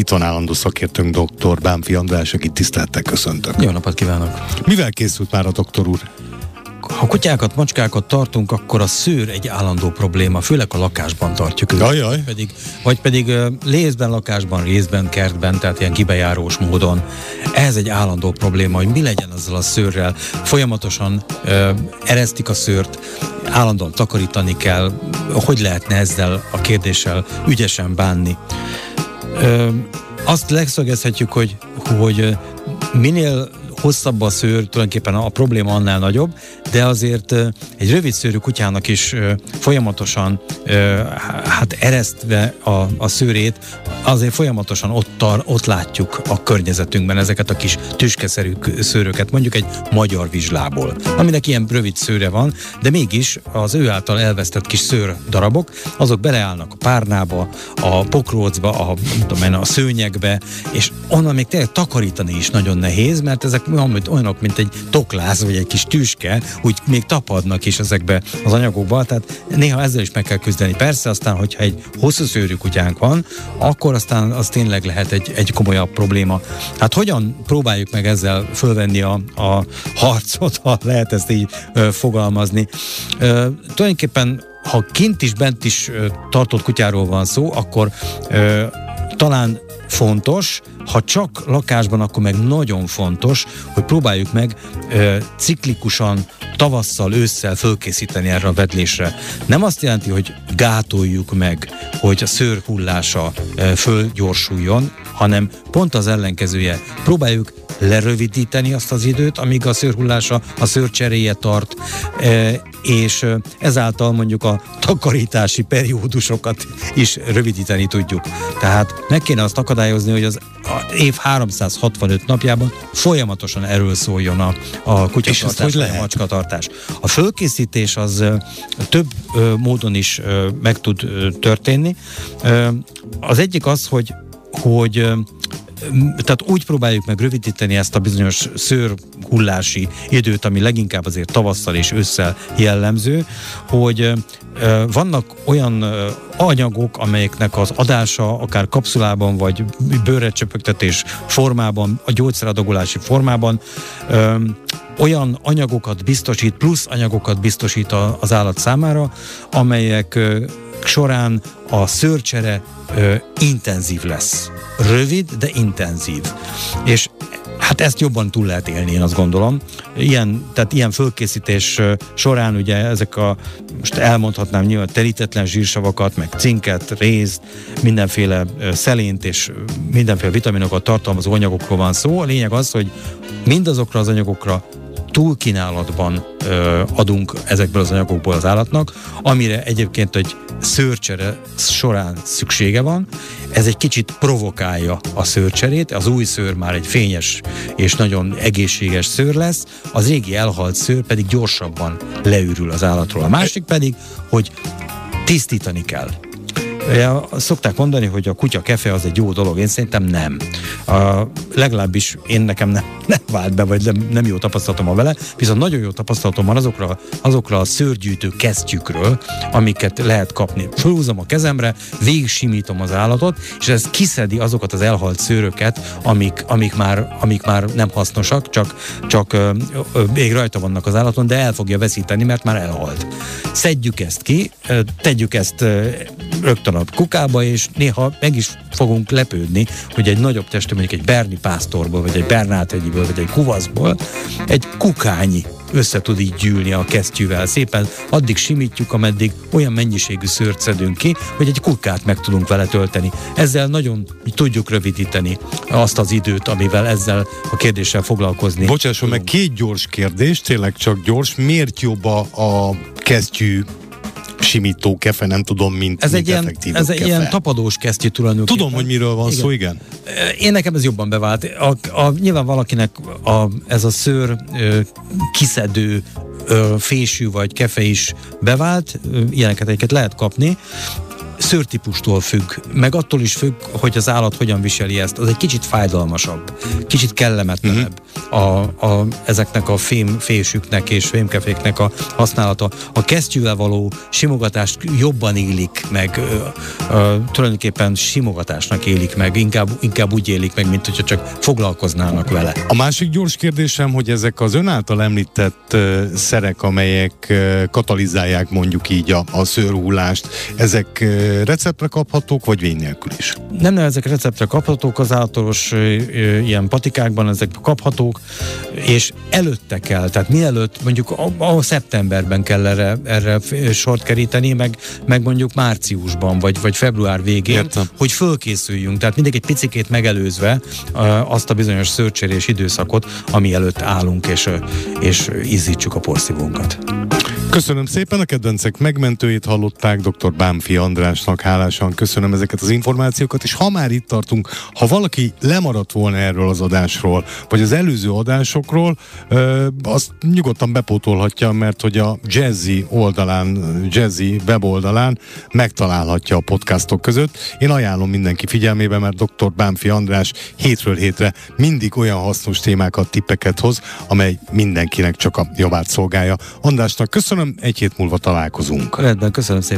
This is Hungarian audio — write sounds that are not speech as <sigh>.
Itt van állandó szakértőnk dr. Bánfi András, akit tisztelettel köszöntök. Jó napot kívánok! Mivel készült már a doktor úr? Ha kutyákat, macskákat tartunk, akkor a szőr egy állandó probléma, főleg a lakásban tartjuk őket. Ajaj. Vagy pedig, vagy pedig részben lakásban, részben kertben, tehát ilyen kibejárós módon. Ez egy állandó probléma, hogy mi legyen azzal a szőrrel. Folyamatosan uh, eresztik a szőrt, állandóan takarítani kell. Hogy lehetne ezzel a kérdéssel ügyesen bánni? Uh, azt leszögezhetjük, hogy, hogy minél hosszabb a szőr, tulajdonképpen a probléma annál nagyobb, de azért egy rövid szőrű kutyának is folyamatosan hát eresztve a, a szőrét, azért folyamatosan ott, tar, ott látjuk a környezetünkben ezeket a kis tüskeszerű szőröket, mondjuk egy magyar vizslából, aminek ilyen rövid szőre van, de mégis az ő által elvesztett kis szőr darabok, azok beleállnak a párnába, a pokrócba, a, tudom én, a szőnyegbe, és onnan még tényleg takarítani is nagyon nehéz, mert ezek olyanok, mint egy toklász, vagy egy kis tüske, úgy még tapadnak is ezekbe az anyagokba, tehát néha ezzel is meg kell küzdeni. Persze aztán, hogyha egy hosszú szőrű kutyánk van, akkor aztán az tényleg lehet egy, egy komolyabb probléma. Hát hogyan próbáljuk meg ezzel fölvenni a, a harcot, ha lehet ezt így ö, fogalmazni. Ö, tulajdonképpen ha kint is, bent is tartott kutyáról van szó, akkor ö, talán fontos, ha csak lakásban, akkor meg nagyon fontos, hogy próbáljuk meg ö, ciklikusan tavasszal, ősszel fölkészíteni erre a vedlésre. Nem azt jelenti, hogy gátoljuk meg, hogy a szőr hullása ö, fölgyorsuljon, hanem pont az ellenkezője. Próbáljuk lerövidíteni azt az időt, amíg a szőrhullása, a szőrcseréje tart, és ezáltal mondjuk a takarítási periódusokat is rövidíteni tudjuk. Tehát meg kéne azt akadályozni, hogy az év 365 napjában folyamatosan erről szóljon a, a kutyatartás, a macskatartás. A fölkészítés az több módon is meg tud történni. Az egyik az, hogy hogy tehát úgy próbáljuk meg rövidíteni ezt a bizonyos szőrhullási időt, ami leginkább azért tavasszal és ősszel jellemző, hogy vannak olyan anyagok, amelyeknek az adása akár kapszulában vagy bőrrecsöpögtetés formában, a gyógyszeradagolási formában olyan anyagokat biztosít, plusz anyagokat biztosít az állat számára, amelyek során a szőrcsere ö, intenzív lesz. Rövid, de intenzív. És Hát ezt jobban túl lehet élni, én azt gondolom. Ilyen, tehát ilyen fölkészítés során ugye ezek a, most elmondhatnám nyilván terítetlen zsírsavakat, meg cinket, rézt, mindenféle szelént és mindenféle vitaminokat tartalmazó anyagokról van szó. A lényeg az, hogy mindazokra az anyagokra túlkínálatban ö, adunk ezekből az anyagokból az állatnak, amire egyébként egy szőrcsere során szüksége van. Ez egy kicsit provokálja a szőrcserét, az új szőr már egy fényes és nagyon egészséges szőr lesz, az régi elhalt szőr pedig gyorsabban leürül az állatról. A másik pedig, hogy tisztítani kell. Ja, szokták mondani, hogy a kutya kefe az egy jó dolog, én szerintem nem. A, legalábbis én nekem nem, <laughs> nem vált be, vagy nem, nem jó tapasztalatom van vele, viszont nagyon jó tapasztalatom van azokra, azokra a szőrgyűjtő kesztyűkről, amiket lehet kapni. Fölhúzom a kezemre, végig simítom az állatot, és ez kiszedi azokat az elhalt szőröket, amik, amik, már, amik már nem hasznosak, csak, csak ö, ö, még rajta vannak az állaton, de el fogja veszíteni, mert már elhalt. Szedjük ezt ki, tegyük ezt rögtön a kukába, és néha meg is fogunk lepődni, hogy egy nagyobb testű, mondjuk egy Berni pásztorból, vagy egy Bernát-egyiből, vagy egy kuvaszból, egy kukányi össze tud így gyűlni a kesztyűvel. Szépen addig simítjuk, ameddig olyan mennyiségű szőrt szedünk ki, hogy egy kukát meg tudunk vele tölteni. Ezzel nagyon tudjuk rövidíteni azt az időt, amivel ezzel a kérdéssel foglalkozni. Bocsásson meg, két gyors kérdés, tényleg csak gyors. Miért jobb a, a kesztyű simító kefe, nem tudom, mint, ez mint egy ilyen, ez egy ilyen tapadós kesztyű tulajdonképpen. Tudom, hogy miről van igen. szó, igen. Én nekem ez jobban bevált. A, a, nyilván valakinek a, ez a szőr ö, kiszedő ö, fésű vagy kefe is bevált, ö, ilyeneket egyiket lehet kapni. Szőrtípustól függ, meg attól is függ, hogy az állat hogyan viseli ezt. Az egy kicsit fájdalmasabb, kicsit kellemetlenebb uh-huh. a, a, ezeknek a fém, fésüknek és fémkeféknek a használata. A kesztyűvel való simogatást jobban élik meg, ö, ö, tulajdonképpen simogatásnak élik meg, inkább, inkább úgy élik meg, mint hogyha csak foglalkoznának vele. A másik gyors kérdésem, hogy ezek az ön által említett uh, szerek, amelyek uh, katalizálják mondjuk így a, a szőrhullást, ezek uh, receptre kaphatók, vagy vény nélkül is? Nem, nem, ezek receptre kaphatók, az általános ilyen patikákban ezek kaphatók, és előtte kell, tehát mielőtt mondjuk a, a szeptemberben kell erre, erre sort keríteni, meg, meg mondjuk márciusban, vagy, vagy február végén, Értem. hogy fölkészüljünk. Tehát mindig egy picikét megelőzve azt a bizonyos szőrcserés időszakot, ami előtt állunk, és, és izzítsuk a porszívónkat. Köszönöm szépen, a kedvencek megmentőjét hallották, dr. Bámfi Andrásnak hálásan köszönöm ezeket az információkat, és ha már itt tartunk, ha valaki lemaradt volna erről az adásról, vagy az előző adásokról, azt nyugodtan bepótolhatja, mert hogy a Jazzy oldalán, Jazzy weboldalán megtalálhatja a podcastok között. Én ajánlom mindenki figyelmébe, mert dr. Bámfi András hétről hétre mindig olyan hasznos témákat, tippeket hoz, amely mindenkinek csak a javát szolgálja. Andrásnak köszönöm, egy hét múlva találkozunk. Rendben, köszönöm szépen.